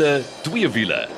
wiele, twee wiele.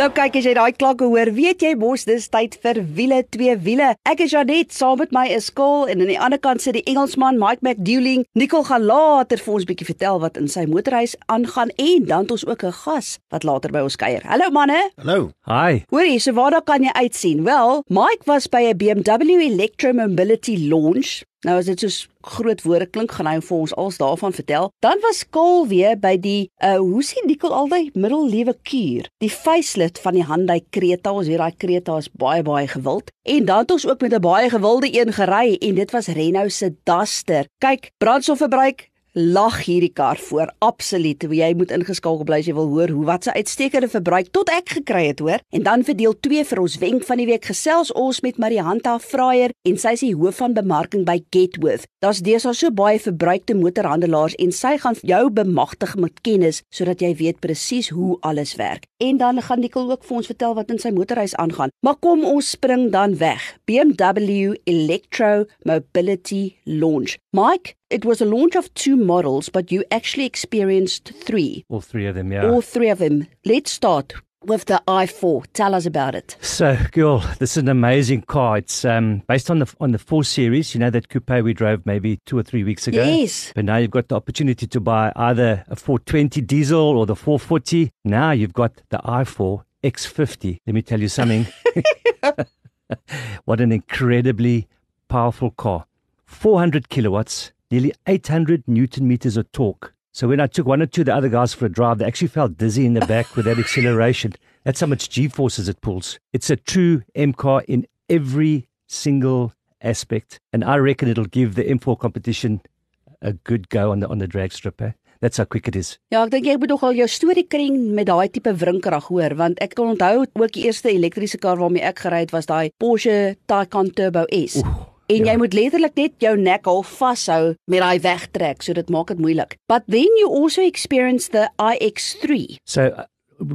Nou kyk as jy daai klanke hoor, weet jy mos dis tyd vir wiele twee wiele. Ek is Janet, saam met my is Kol en aan die ander kant sit die Engelsman Mike McDouling. Nicole gaan later vir ons bietjie vertel wat in sy motorhuis aangaan en dan het ons ook 'n gas wat later by ons kuier. Hallo manne. Hallo. Hi. Hoorie, so waar daar kan jy uitsien? Wel, Mike was by 'n BMW Electromobility launch Nou as dit so groot woorde klink, gaan hy vir ons als daarvan vertel. Dan was Kol weer by die uh hoe sien Nicole altyd middellewe kuur. Die facelift van die Hyundai Creta. Ons weet daai Creta is baie baie gewild. En dan het ons ook met 'n baie gewilde een gery en dit was Renault se Duster. Kyk, brandstofverbruik lag hierdie kar voor absoluut. Jy moet ingeskakel bly as jy wil hoor hoe wat se uitstekende verbruik tot ek gekry het, hoor. En dan vir deel 2 vir ons wenk van die week gesels ons met Marianta Fraier en sy is die hoof van bemarking by Getworth. Daar's deesdae so baie verbruikte motorhandelaars en sy gaan jou bemagtig met kennis sodat jy weet presies hoe alles werk. En dan gaan Nicole ook vir ons vertel wat in sy motorhuis aangaan. Maar kom ons spring dan weg. BMW Electro Mobility Launch. Mike, it was a launch of two models, but you actually experienced three. All three of them, yeah. All three of them. Let's start with the i4. Tell us about it. So, girl, this is an amazing car. It's um, based on the on the four series. You know that coupe we drove maybe two or three weeks ago. Yes. But now you've got the opportunity to buy either a 420 diesel or the 440. Now you've got the i4 X50. Let me tell you something. what an incredibly powerful car. 400 kilowatts, nearly 800 newton meters of torque. So when I took one or two of the other guys for a drive, they actually felt dizzy in the back with that acceleration. That's how much G forces it pulls. It's a true M car in every single aspect, and I reckon it'll give the M4 competition a good go on the on the drag strip. Eh? That's how quick it is. Ja, ek dink jy moet nogal jou storie kring met daai tipe wrinkrag hoor, want ek kan onthou ook die eerste elektriese kar waarmee ek gery het was daai Porsche Taycan Turbo S. Oeh, En ja. jy moet letterlik net jou nek half vashou met daai wegtrek, so dit maak dit moeilik. But then you also experience the iX3. So uh,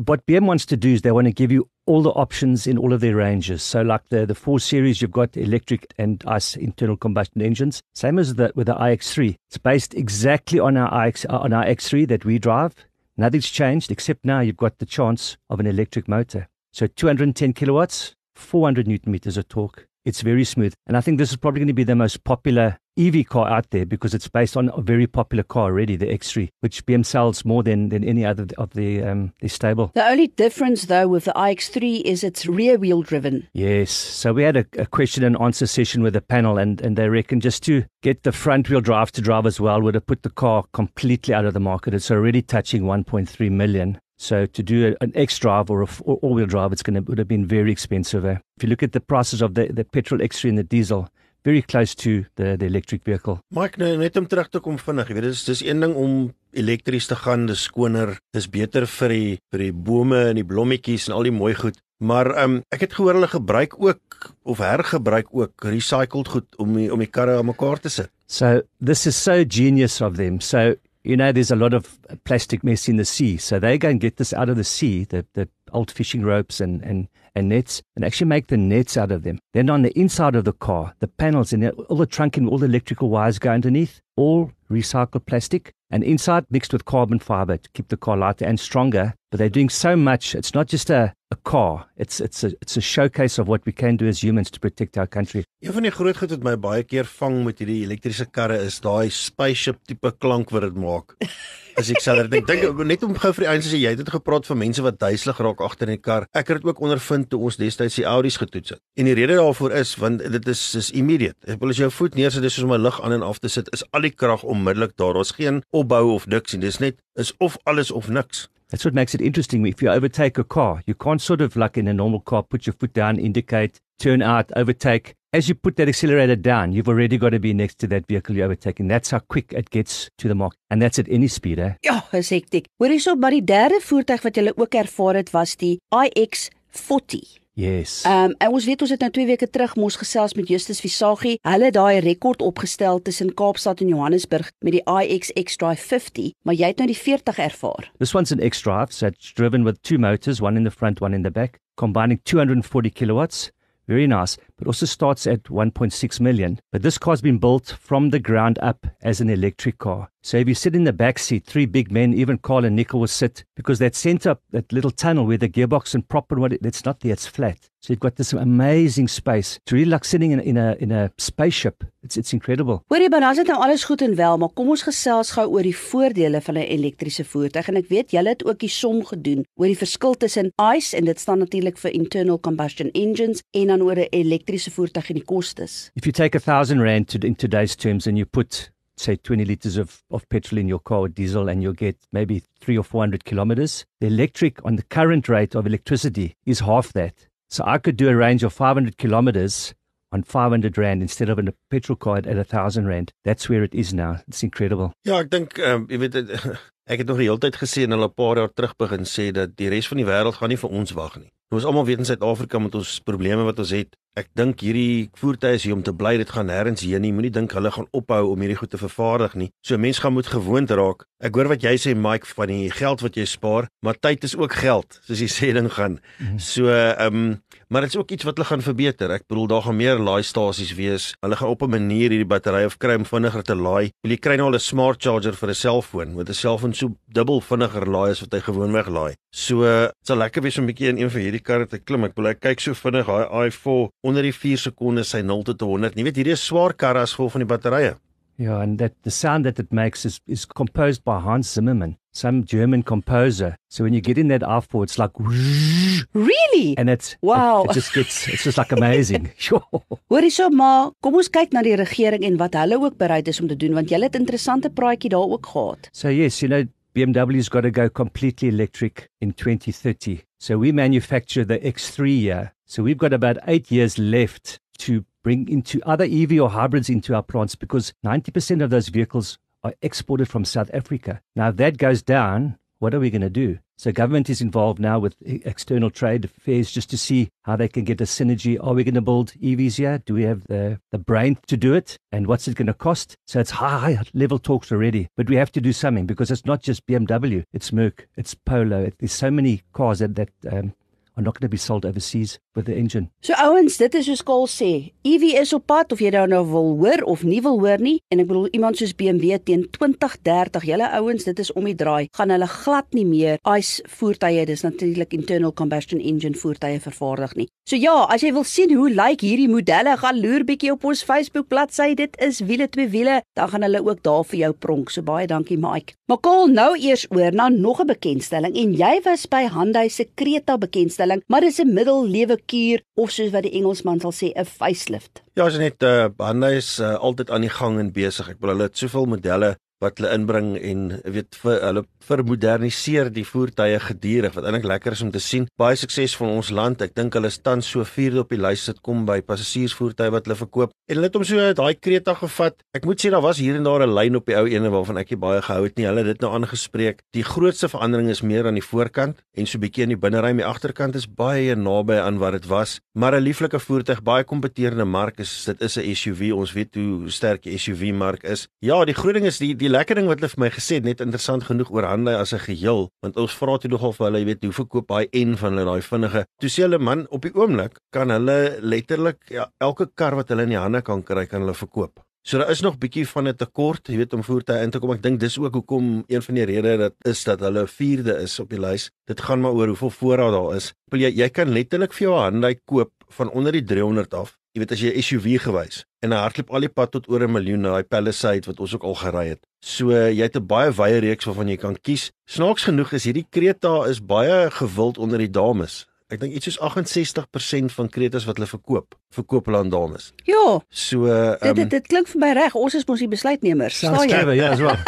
what BM wants to do is they want to give you all the options in all of their ranges. So like the the 4 series you've got electric and ICE internal combustion engines. Same as the with the iX3. It's based exactly on our iX uh, on our X3 that we drive. Nothing's changed except now you've got the chance of an electric motor. So 210 kilowatts, 400 newton meters of torque. It's very smooth. And I think this is probably going to be the most popular EV car out there because it's based on a very popular car already, the X3, which BM sells more than, than any other of the um, the stable. The only difference though with the iX3 is it's rear wheel driven. Yes. So we had a, a question and answer session with the panel, and, and they reckon just to get the front wheel drive to drive as well would have put the car completely out of the market. It's already touching 1.3 million. So to do a, an X drive or a or all-wheel drive, it's going to would have been very expensive. Eh? If you look at the prices of the, the petrol X3 and the diesel, very close to the, the electric vehicle. Mike, nou net om terug te kom vinnig, jy weet dis dis een ding om elektries te gaan, dis skoner, dis beter vir die vir die bome en die blommetjies en al die mooi goed. Maar ehm um, ek het gehoor hulle gebruik ook of hergebruik ook recycled goed om die, om die karre aan mekaar te sit. So this is so genius of them. So you know, there's a lot of plastic mess in the sea. So they go and get this out of the sea, the the old fishing ropes and and and nets, and actually make the nets out of them. Then on the inside of the car, the panels and all the trunk and all the electrical wires go underneath, all recycled plastic, and inside mixed with carbon fiber to keep the car lighter and stronger. But they're doing so much. It's not just a a car. It's it's a it's a showcase of what we can do as humans to protect our country. Een van die groot goed wat my baie keer vang met hierdie elektriese karre is daai spaceship tipe klank wat dit maak. As ek sal dink dink net om gou vir die ouens sê jy het gepraat van mense wat duiselig raak agter in die kar. Ek het dit ook ondervind toe ons destyds die Audi's getoets het. En die rede daarvoor is want dit is is immediate. Ek wil as jou voet neersit dis soos om 'n lig aan en af te sit is al die krag onmiddellik daar. Daar's geen opbou of niks nie. Dis net is of alles of niks. That's what makes it interesting. If you overtake a car, you can't sort of like in a normal car put your foot down, indicate, turn out, overtake. As you put that accelerator down, you've already got to be next to that vehicle you're overtaking. That's how quick it gets to the mark. And that's at any speed, eh? Ja, is hektiek. Hoor hierso, maar die derde voertuig wat jy ook ervaar het was die iX40. Yes. Ehm um, en ons weet ons het nou 2 weke terug mos gesels met Justus Visagie. Hulle het daai rekord opgestel tussen Kaapstad en Johannesburg met die iX X-Drive 50, maar jy het nou die 40 ervaar. This one's an X drive, so it's driven with two motors, one in the front, one in the back, combining 240 kilowatts. Very nice. But also starts at 1.6 million. But this car's been built from the ground up as an electric car. So if you sit in the back seat, three big men, even Carl and Nico will sit because that center, that little tunnel where the gearbox and prop and what it, it's not there, it's flat. So you've got this amazing space. It's really like sitting in, in a in a spaceship. It's it's incredible. Hoorie, maar as dit nou alles goed en wel, maar kom ons gesels gou oor die voordele van 'n elektriese voertuig en ek weet julle het ook die som gedoen oor die verskil tussen ICE en dit staan natuurlik vir internal combustion engines en dan oor 'n elektriese voertuig en die kostes. If you take a thousand rand to in today's terms and you put say 20 liters of, of petrol in your car or diesel and you'll get maybe three or 400 kilometers. The electric on the current rate of electricity is half that. So I could do a range of 500 kilometers on 500 rand instead of in a petrol car at 1000 rand. That's where it is now. It's incredible. Ja, ek dink um, jy weet ek het nog die hele tyd gesê en hulle 'n paar jaar terug begin sê dat die res van die wêreld gaan nie vir ons wag nie. Ons almal weet in Suid-Afrika met ons probleme wat ons het. Ek dink hierdie voertuie is hier om te bly. Dit gaan nêrens heen nie. Moenie dink hulle gaan ophou om hierdie goed te vervaardig nie. So mense gaan moet gewoond raak. Ek hoor wat jy sê Mike van die geld wat jy spaar, maar tyd is ook geld, soos die sê ding gaan. Mhm. So ehm um, maar dit is ook iets wat hulle gaan verbeter. Ek bedoel daar gaan meer laaistasies wees. Hulle gaan op 'n manier hierdie batterye of kry om vinniger te laai. Jy kry nou al 'n smart charger vir 'n selfoon met 'n selfoon so dubbel vinniger laai as wat hy gewoonweg laai. So dit sal lekker wees om 'n bietjie in een van hierdie karre te klim. Ek bedoel ek kyk so vinnig daai i4 onder die 4 sekondes sy 0 tot 100. Jy weet hierdie is swaar karre as gevolg van die batterye. Yeah, and that the sound that it makes is, is composed by Hans Zimmermann, some German composer. So when you get in that i4, it's like really, and it's wow, it, it just gets it's just like amazing. sure. Hoorie so maar, kom ons kyk na die regering en wat hulle ook bereid is om te doen want jy het interessante praatjie daar ook gehad. So yes, you know BMW's got to go completely electric in 2030. So we manufacture the X3 here. So we've got about eight years left to bring into other EV or hybrids into our plants because 90% of those vehicles are exported from South Africa. Now, if that goes down, what are we going to do? So government is involved now with external trade affairs just to see how they can get a synergy. Are we going to build EVs here? Do we have the, the brain to do it? And what's it going to cost? So it's high level talks already, but we have to do something because it's not just BMW, it's Merck, it's Polo. There's so many cars that, that um, are not going to be sold overseas with the engine. So ouens, dit is soos Kol sê, EV is op pad of jy daar nou wil hoor of nie wil hoor nie en ek bedoel iemand soos BMW teen 2030, julle ouens, dit is om die draai, gaan hulle glad nie meer ICE voertuie, dis natuurlik internal combustion engine voertuie vervaardig nie. So ja, as jy wil sien hoe lyk like hierdie modelle, gaan loer bietjie op ons Facebook bladsy, dit is wiele twee wiele, dan gaan hulle ook daar vir jou pronk. So baie dankie Mike. Maar Kol, nou eers oor na nog 'n bekendstelling en jy was by Hyundai se Creta bekendstelling instelling, maar dis 'n middellewe kuur of soos wat die Engelsman sal sê 'n facelift. Ja, as net uh, Hyundai is uh, altyd aan die gang en besig. Ek bedoel hulle het soveel modelle wat hulle inbring en weet vir hulle vermoderniseer die voertuie gedurig wat eintlik lekker is om te sien. Baie sukses van ons land. Ek dink hulle staan so vierde op die lys sit kom by passasiersvoertuie wat hulle verkoop. En hulle het hom so daai Creta gevat. Ek moet sê daar was hier en daar 'n lyn op die ou ene waarvan ek baie gehou het nie. Hulle het dit nou aangespreek. Die grootste verandering is meer aan die voorkant en so bietjie aan die binneruim. Die agterkant is baie naby aan wat dit was, maar 'n lieflike voertuig, baie kompeterende mark is dit is 'n SUV. Ons weet hoe sterk die SUV mark is. Ja, die groot ding is die die lekker ding wat hulle vir my gesê het, net interessant genoeg oor Hyundai as 'n geheel, want ons vra toe nogal vir hulle, jy weet, hoe verkoop daai N van hulle daai vinnige. Toe sê hulle man, op die oomblik kan hulle letterlik ja, elke kar wat hulle in die hande kan kry, kan hulle verkoop. So daar is nog bietjie van 'n tekort, jy weet, om voertuie in te kom. Ek dink dis ook hoekom een van die redes dat is dat hulle vierde is op die lys. Dit gaan maar oor hoeveel voorraad daar is. Jy jy kan letterlik vir jou Hyundai koop van onder die 300 af. Jy weet as jy 'n SUV gewys en hy hardloop al die pad tot oor 'n miljoen na daai Palisade wat ons ook al gery het. So jy het 'n baie wye reeks waarvan jy kan kies. Snaaks genoeg is hierdie Creta is baie gewild onder die dames. Ek dink iets soos 68% van Kretas wat hulle verkoop, verkoop hulle aan dames. Ja. So um, dit, dit dit klink vir my reg. Ons is mos die besluitnemers. Staan jy? Ja, is waar.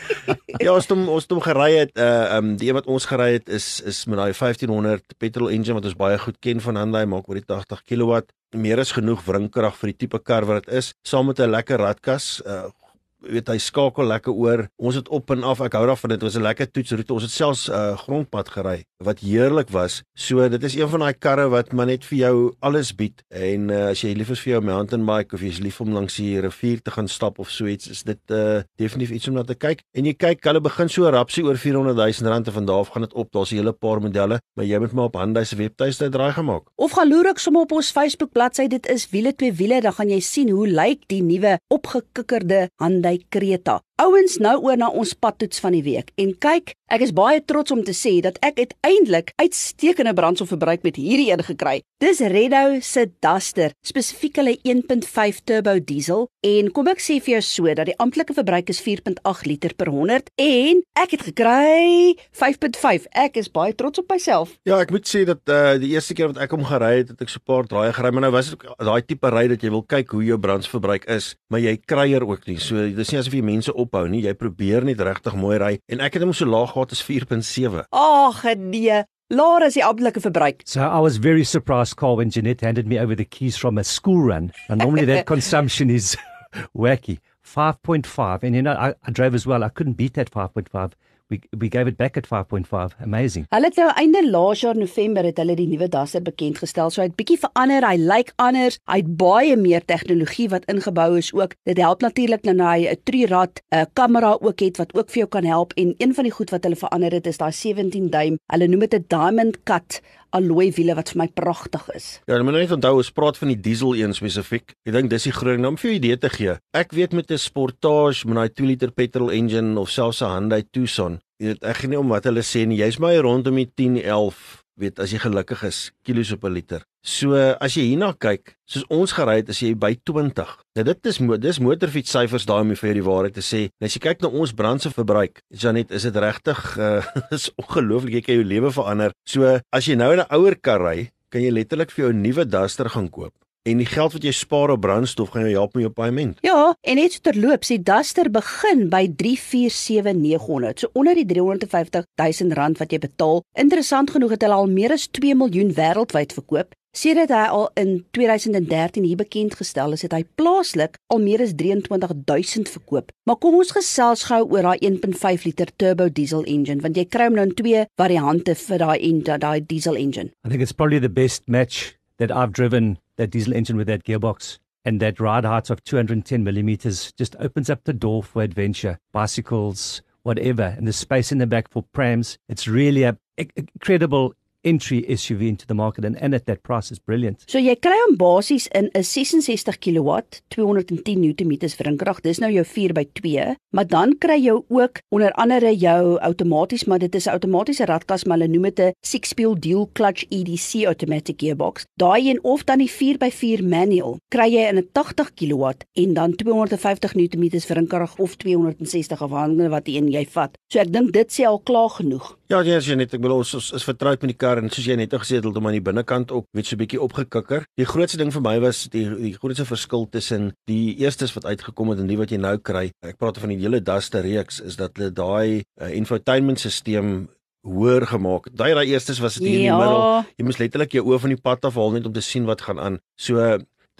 ja, ons het ons het gery het uh um die een wat ons gery het is is met daai 1500 petrol engine wat ons baie goed ken van Hyundai maak oor die 80 kW. Meer as genoeg wringkrag vir die tipe kar wat dit is, saam met 'n lekker radkas, uh weet hy skakel lekker oor. Ons het op en af. Ek hou daarvan. Dit was 'n lekker toetsroete. Ons het selfs 'n uh, grondpad gery wat heerlik was. So dit is een van daai karre wat maar net vir jou alles bied. En uh, as jy lief is vir jou mountain bike of jy is lief om langs die rivier te gaan stap of so iets, is dit uh, definitief iets om na te kyk. En jy kyk, hulle begin so rapsie oor 400 000 rand en van daar af gaan dit op. Daar's 'n hele paar modelle, maar jy moet maar op Hyundai se webtuiste draai gemaak. Of gaan loer ek sommer op ons Facebook bladsy, dit is wiele twee wiele, dan gaan jy sien hoe lyk die nuwe opgekikkerde Hyundai Creta. Ouens nou oor na ons padtoets van die week. En kyk, ek is baie trots om te sê dat ek uiteindelik uitstekende brandstofverbruik met hierdie een gekry. Dis Renault se Duster, spesifiek hulle 1.5 turbo diesel en kom ek sê vir jou so dat die amptelike verbruik is 4.8 liter per 100 en ek het gekry 5.5. Ek is baie trots op myself. Ja, ek moet sê dat uh die eerste keer wat ek hom gery het, het ek so 'n paar draaie gery, maar nou was dit daai tipe ry dat jy wil kyk hoe jou brandstofverbruik is, maar jy kryer ook nie. So dis nie asof jy mense ophou nie. Jy probeer net regtig mooi ry en ek het hom so laag gehad as 4.7. Ag nee, laer as die amptelike verbruik. So I was very surprised, Carl, when Jeanette handed me over the keys from a school run. And normally that consumption is wacky. 5.5. And you know, I, I drove as well. I couldn't beat that 5.5. We, we gave it back at 5.5. Amazing. Hulle het nou einde laas jaar November het hulle die nuwe Duster bekend gestel. So hy het bietjie verander. Hy lyk anders. Hy het baie meer tegnologie wat ingebou is ook. Dit help natuurlik nou hy 'n trierad, 'n kamera ook het wat ook vir jou kan help en een van die goed wat hulle verander het is daai 17 duim. Hulle noem dit 'n diamond cut alloy wiele wat vir my pragtig is. Ja, jy moet net onthou ons praat van die diesel een spesifiek. Ek dink dis die groot ding om vir jou idee te gee. Ek weet met 'n Sportage met daai 2 liter petrol engine of selfs 'n Hyundai Tucson, jy weet ek gee nie om wat hulle sê nie. Jy's maar rondom die 10, 11 weet as jy gelukkig is kilos op 'n liter. So as jy hierna kyk, soos ons gery het, is jy by 20. Nou dit is dis motorfiets syfers daai om vir die waarheid te sê. Nou as jy kyk na ons brandstofverbruik, Janet, is dit regtig uh is ongelooflik jy kan jou lewe verander. So as jy nou in 'n ouer kar ry, kan jy letterlik vir jou 'n nuwe Duster gaan koop. En die geld wat jy spaar op brandstof gaan jou help met jou paaiement. Ja, en net so terloops, die Duster begin by 347900, so onder die 350 000 rand wat jy betaal. Interessant genoeg het hulle al meer as 2 miljoen wêreldwyd verkoop. Sedert hy al in 2013 hier bekend gestel is, het hy plaaslik al meer as 23000 verkoop. Maar kom ons gesels gou oor daai 1.5 liter turbo diesel engine want jy kry hom nou in twee variante vir daai en daai diesel engine. I think it's probably the best match that I've driven that diesel engine with that gearbox. And that ride height of 210 millimeters just opens up the door for adventure, bicycles, whatever. And the space in the back for prams. It's really a, a incredible entry SUV into the market and, and at that price is brilliant. So jy kry hom basies in 'n 66 kW, 210 Nm wrinkrag. Dis nou jou 4x2, maar dan kry jy ook onder andere jou outomaties, maar dit is 'n outomatiese radkas, maar hulle noem dit 'n six-speed dual clutch EDC automatic gearbox. Daai een of dan die 4x4 manual kry jy in 'n 80 kW en dan 250 Nm wrinkrag of 260 afhangende wat een jy vat. So ek dink dit sê al klaar genoeg. Ja, ja, jy net ek bedoel ons is, is vertroud met die kar en soos jy net gesê het, het hom aan die binnekant ook weet so 'n bietjie opgekikker. Die grootste ding vir my was die die grootste verskil tussen die eerstes wat uitgekom het en die wat jy nou kry. Ek praat van die hele Duster reeks is dat hulle daai uh, infotainment stelsel hoër gemaak. Daai daai eerstes was dit hier ja. in die ja. middel. Jy moes letterlik jou oë van die pad af haal net om te sien wat gaan aan. So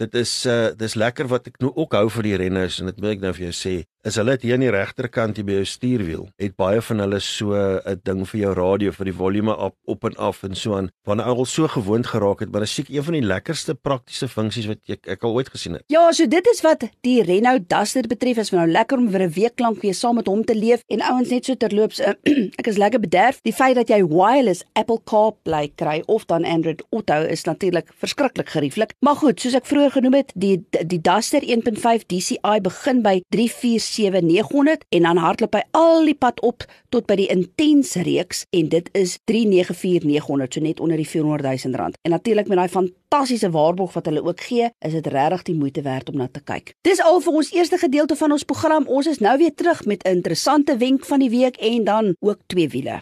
dit is uh dis lekker wat ek nou ook hou vir die renners en dit moet ek nou vir jou sê is hulle hier aan die regterkant hier by jou stuurwiel. Het baie van hulle so 'n ding vir jou radio vir die volume op op en af en so aan. Want ek al so gewoond geraak het, maar dit is seker een van die lekkerste praktiese funksies wat ek ek al ooit gesien het. Ja, so dit is wat die Renault Duster betref. Is nou lekker om vir 'n week lank weer saam met hom te leef en ouens net so terloops uh, ek is lekker bederf. Die feit dat jy wireless Apple CarPlay kry of dan Android Auto is natuurlik verskriklik gerieflik. Maar goed, soos ek vroeër genoem het, die die Duster 1.5 DCi begin by 34 7900 en dan hardloop hy al die pad op tot by die intense reeks en dit is 394900 so net onder die 400 000 rand. En natuurlik met daai fantastiese waarborg wat hulle ook gee, is dit regtig die moeite werd om na te kyk. Dis al vir ons eerste gedeelte van ons program. Ons is nou weer terug met 'n interessante wenk van die week en dan ook twee wiele.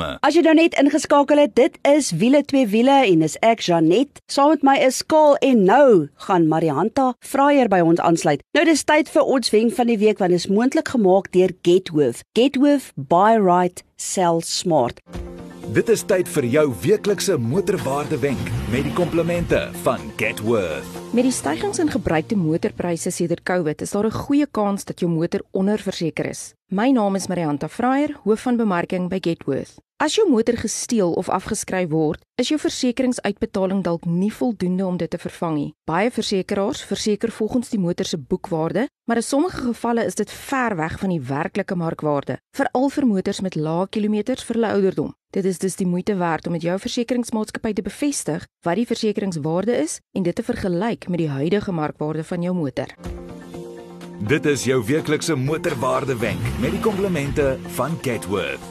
uitlaatstelsels. As jy nou net ingeskakel het, dit is wiele twee wiele en is ek Janet. Saam met my is Skaal en nou gaan Marianta Fraier by ons aansluit. Nou dis tyd vir ons wenk van die week want dit is moontlik gemaak deur Getworth. Getworth buy right sell smart. Dit is tyd vir jou weeklikse motorwaarde wenk met die komplimente van Getworth. Met die stygings in gebruikte motorpryse sedert COVID is daar 'n goeie kans dat jou motor onderverseker is. My naam is Marianta Fraier, hoof van bemarking by Getworth. As jou motor gesteel of afgeskryf word, is jou versekeringsuitbetaling dalk nie voldoende om dit te vervang nie. Baie versekerings verseker volgens die motor se boekwaarde, maar in sommige gevalle is dit ver weg van die werklike markwaarde, veral vir motors met lae kilometers vir hulle ouderdom. Dit is dus die moeite werd om met jou versekeringsmaatskappy te bevestig wat die versekeringswaarde is en dit te vergelyk met die huidige markwaarde van jou motor. Dit is jou weeklikse motorwaarde wenk met die komplimente van Getworth.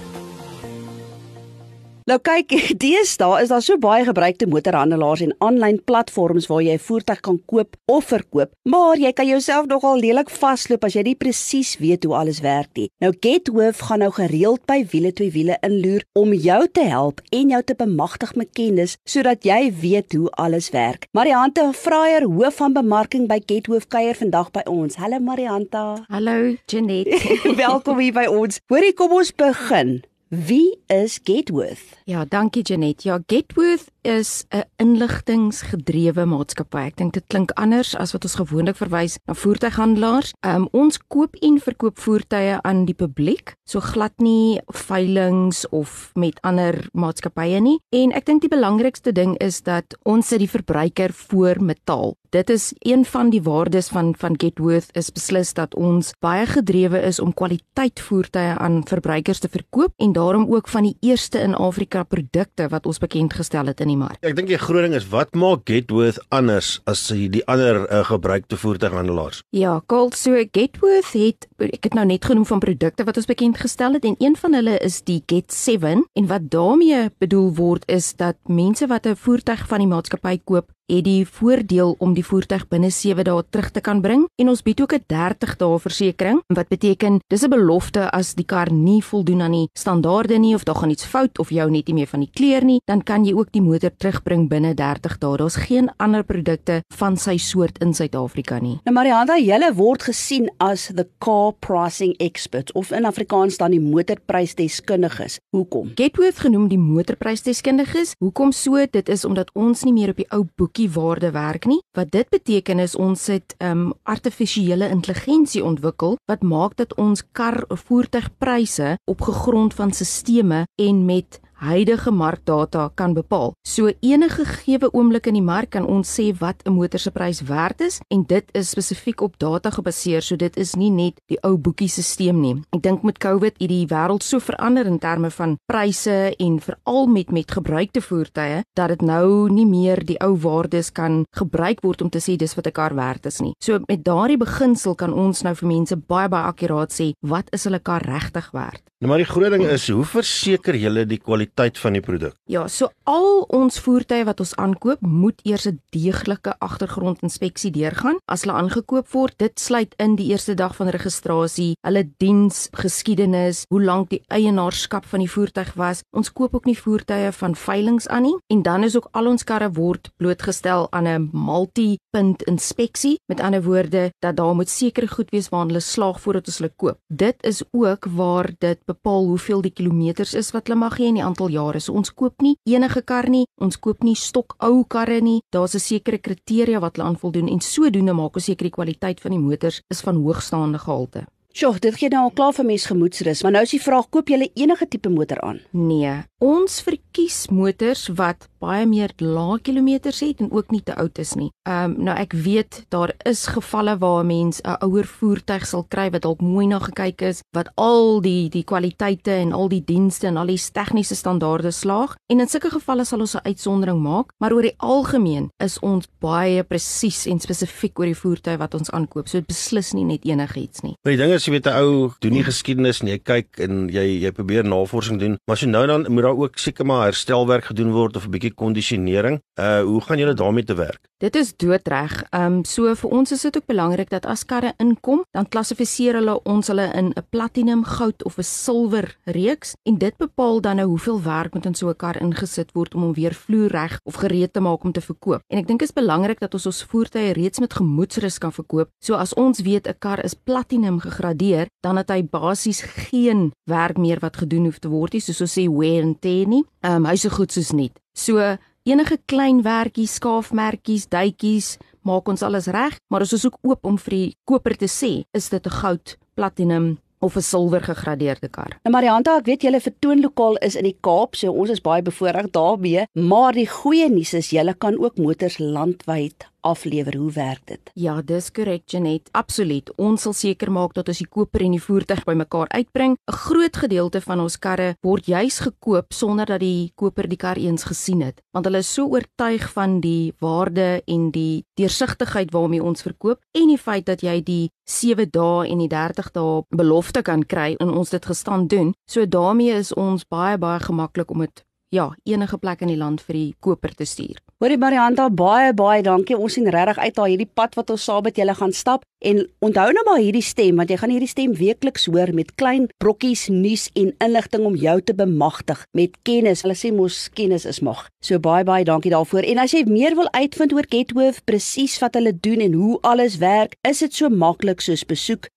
Nou kyk, deesdae is daar so baie gebruikte motorhandelaars en aanlyn platforms waar jy 'n voertuig kan koop of verkoop, maar jy kan jouself nogal lelik vasloop as jy nie presies weet hoe alles werk nie. Nou Getworth gaan nou gereeld by wiele twee wiele inloer om jou te help en jou te bemagtig met kennis sodat jy weet hoe alles werk. Mariante Fraier, hoof van bemarking by Getworth kuier vandag by ons. Hallo Marianta. Hallo Janet. Welkom hier by ons. Hoorie, kom ons begin. Wie is Getworth? Ja, dankie Janet. Ja, Getworth is 'n inligtingsgedrewe maatskappy. Ek dink dit klink anders as wat ons gewoonlik verwys na voertuighandelaars. Um, ons koop en verkoop voertuie aan die publiek, so glad nie veilinge of met ander maatskappye nie. En ek dink die belangrikste ding is dat ons sit die verbruiker voor metaal. Dit is een van die waardes van van Getworth is beslis dat ons baie gedrewe is om kwaliteit voertuie aan verbruikers te verkoop en daarom ook van die eerste in Afrika produkte wat ons bekend gestel het in die mark. Ek dink die groot ding is wat maak Getworth anders as die ander uh, gebruikte voertuighandelaars? Ja, Gold so Getworth het ek het nou net genoem van produkte wat ons bekend gestel het en een van hulle is die Get7 en wat daarmee bedoel word is dat mense wat 'n voertuig van die maatskappy koop het die voordeel om die voertuig binne 7 dae terug te kan bring en ons bied ook 'n 30 dae versekering wat beteken dis 'n belofte as die kar nie voldoen aan die standaarde nie of daar gaan iets fout of jou net nie meer van die kleur nie dan kan jy ook die motor terugbring binne 30 dae. Daar's geen ander produkte van sy soort in Suid-Afrika nie. Nou Marianda julle word gesien as the car pricing expert of in Afrikaans dan die motorprysdeskundiges. Hoekom? Getworth genoem die motorprysdeskundiges. Hoekom so? Dit is omdat ons nie meer op die ou boekie waarde werk nie. Wat dit beteken is ons het um artifisiële intelligensie ontwikkel wat maak dat ons kar voertuigpryse op gegrond van sisteme en met huidige markdata kan bepaal. So enige gegeewe oomblik in die mark kan ons sê wat 'n motor se prys werd is en dit is spesifiek op data gebaseer, so dit is nie net die ou boekiesisteem nie. Ek dink met COVID het die wêreld so verander in terme van pryse en veral met met gebruikte voertuie dat dit nou nie meer die ou waardes kan gebruik word om te sê dis wat 'n kar werd is nie. So met daardie beginsel kan ons nou vir mense baie baie akkuraat sê wat is hulle kar regtig werd. Nou maar die groot ding is hoe verseker jy die kwaliteit van die produk? Ja, so al ons voertuie wat ons aankoop, moet eers 'n deeglike agtergrondinspeksie deurgaan as hulle aangekoop word. Dit sluit in die eerste dag van registrasie, hulle diensgeskiedenis, hoe lank die eienaarskap van die voertuig was. Ons koop ook nie voertuie van veilinge aan nie en dan is ook al ons karre word blootgestel aan 'n multi-punt inspeksie. Met ander woorde, dat daar moet sekere goed wees waar hulle slaag voordat ons hulle koop. Dit is ook waar dit bepaal hoeveel die kilometers is wat hulle mag hê en die aantal jare. So ons koop nie enige kar nie, ons koop nie stok ou karre nie. Daar's 'n sekere kriteria wat hulle aan voldoen en sodoende maak ons seker die kwaliteit van die motors is van hoogstaande gehalte. Sjoe, dit gee nou al klaar vir mens gemoedsrus, maar nou is die vraag, koop jy enige tipe motor aan? Nee, ons verkoop kies motors wat baie meer lae kilometers het en ook nie te oud is nie. Ehm um, nou ek weet daar is gevalle waar 'n mens 'n ouer voertuig sal kry wat dalk mooi na gekyk is, wat al die die kwaliteite en al die dienste en al die tegniese standaarde slaag en in sulke gevalle sal ons 'n uitsondering maak, maar oor die algemeen is ons baie presies en spesifiek oor die voertuig wat ons aankoop. So dit beslis nie net enigiets nie. Maar die ding is jy weet 'n ou doen nie geskiedenis nie. Jy kyk en jy jy probeer navorsing doen, maar so nou dan moet daar ook seker maar herstelwerk gedoen word of 'n bietjie kondisionering. Uh hoe gaan julle daarmee te werk? Dit is doodreg. Ehm um, so vir ons is dit ook belangrik dat as karre inkom, dan klassifiseer hulle ons hulle in 'n platinum, goud of 'n silwer reeks en dit bepaal dan nou hoeveel werk moet in so 'n kar ingesit word om hom weer vloerreg of gereed te maak om te verkoop. En ek dink dit is belangrik dat ons ons voertuie reeds met gemoedsrus kan verkoop. So as ons weet 'n kar is platinum gegradeer, dan het hy basies geen werk meer wat gedoen hoef te word nie, soos ons sê wear and tear nie. Ehm um, hy is so goed soos nie. So enige klein werkies, skaafmerkies, duitjies, maak ons alles reg, maar ons is ook oop om vir die koper te sê, is dit 'n goud, platinum of 'n silwer gegradeerde kar. Nou Marianta, ek weet julle vertoonlokaal is in die Kaap, so ons is baie bevoorreg daarmee, maar die goeie nuus is julle kan ook motors landwyd aflewer. Hoe werk dit? Ja, dis korrek Janet. Absoluut. Ons sal seker maak dat ons die koper en die voertuig bymekaar uitbring. 'n Groot gedeelte van ons karre word juis gekoop sonder dat die koper die kar eens gesien het, want hulle is so oortuig van die waarde en die deursigtigheid waarmee ons verkoop en die feit dat jy die 7 dae en die 30 dae belofte kan kry en ons dit gestaan doen. So daarmee is ons baie baie gemaklik om dit ja, enige plek in die land vir die koper te stuur. Hoorie Marianta, baie baie dankie. Ons sien regtig uit na hierdie pad wat ons saam met julle gaan stap en onthou nou maar hierdie stem want jy gaan hierdie stem weekliks hoor met klein brokkies nuus en inligting om jou te bemagtig met kennis. Hulle sê mos kennis is mag. So baie baie dankie daarvoor. En as jy meer wil uitvind oor Getworth, presies wat hulle doen en hoe alles werk, is dit so maklik soos besoek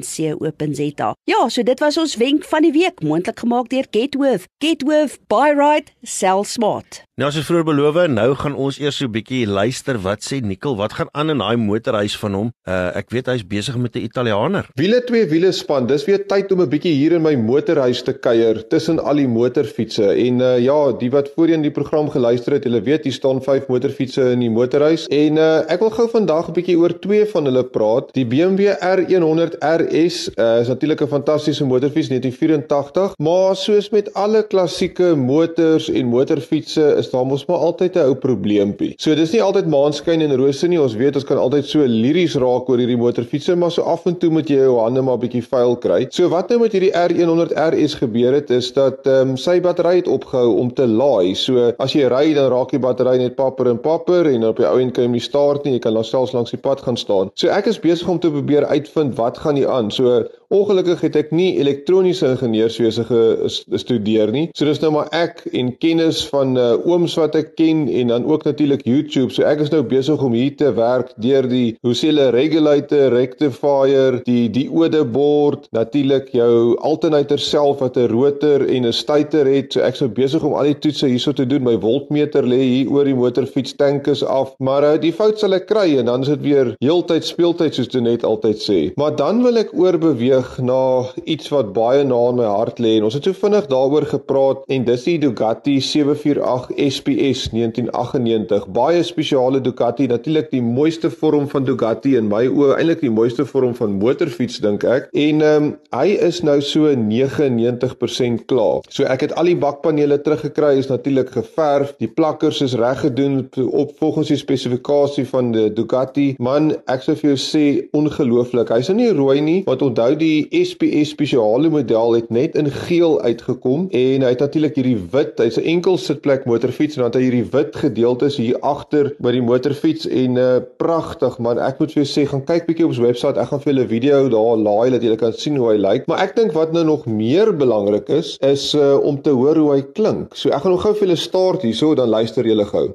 www.getworth.co.za. Ja, so dit was ons wenk van die week, moontlik gemaak deur Getworth. Getworth, buy right, sell smart. Nou as ons vroeër beloof, nou gaan ons eers so 'n bietjie luister wat sê Nikkel, wat gaan aan in daai motorhuis van hom? Uh ek weet hy's besig met 'n Italianer. Wiele twee wiele span. Dis weer tyd om 'n bietjie hier in my motorhuis te kuier tussen al die motorfietsse. En uh ja, die wat voorheen die program geluister het, hulle weet hier staan vyf motorfietsse in die motorhuis en uh ek wil gou vandag 'n bietjie oor twee van hulle praat. Die BMW R100 RS uh, is natuurlik 'n fantastiese motorfiets 1984, maar soos met alle klassieke motors en motorfietsse is daar mos maar altyd 'n ou probleempie. So dis nie altyd maanskyn en rose nie. Ons weet ons kan altyd so liries raak oor hierdie motorfietsse, maar so af en toe moet jy jou hande maar bietjie vuil kry. So wat nou met hierdie R100 RS gebeur het is dat ehm um, sy battery het opgehou om te laai. So as jy ry dan raak die battery net papper en papper en op die ou end kan jy hom nie start nie. Jy kan dan selfs langs die pad gaan staan. So ek is besig om te probeer uitvind wat gaan hier aan. So Ongelukkig het ek nie elektroniese ingenieurswese gestudeer nie. So dis nou maar ek en kennis van uh, ooms wat ek ken en dan ook natuurlik YouTube. So ek is nou besig om hier te werk deur die hoe sê hulle regulator, rectifier, die diode bord, natuurlik jou alternator self wat 'n rotor en 'n stator het. So ek is nou besig om al die toetse hierso te doen. My voltmeter lê hier oor die motorfiets tank is af. Maar uh, die fout sal ek kry en dan is dit weer heeltyd speeltyd soos jy net altyd sê. Maar dan wil ek oorbeweeg terug na iets wat baie na in my hart lê en ons het so vinnig daaroor gepraat en dis die Ducati 748 SPS 1998 baie spesiale Ducati natuurlik die mooiste vorm van Ducati in my oë eintlik die mooiste vorm van motorfiets dink ek. En um, hy is nou so 99% klaar. So ek het al die bakpanele teruggekry is natuurlik geverf die plakkers is reg gedoen op volgens die spesifikasie van die Ducati. Man ek sou vir jou sê ongelooflik. Hy's nou nie rooi nie want onthou die die SPS spesiale model het net in geel uitgekom en hy het natuurlik hierdie wit, hy's 'n enkel sitplek motorfiets en dan het hy hierdie wit gedeeltes hier agter by die motorfiets en uh pragtig man. Ek moet vir jou sê, gaan kyk bietjie op ons webwerf. Ek gaan vir julle video daar laai dat julle kan sien hoe hy lyk. Maar ek dink wat nou nog meer belangrik is, is uh om te hoor hoe hy klink. So ek gaan nog gou vir julle start hierso dan luister julle gou.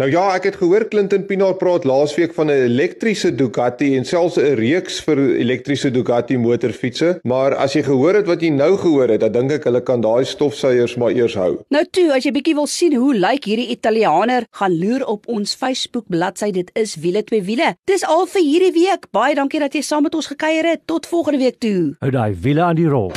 Nou ja, ek het gehoor Clinton Pinaar praat laasweek van 'n elektriese Ducati en selfs 'n reeks vir elektriese Ducati motorfietsse, maar as jy gehoor het wat jy nou gehoor het, dan dink ek hulle kan daai stofsuiers maar eers hou. Nou toe, as jy bietjie wil sien hoe lyk hierdie Italianer, gaan loer op ons Facebook bladsy. Dit is wiele twee wiele. Dis al vir hierdie week. Baie dankie dat jy saam met ons gekuier het. Tot volgende week toe. Hou daai wiele aan die rol.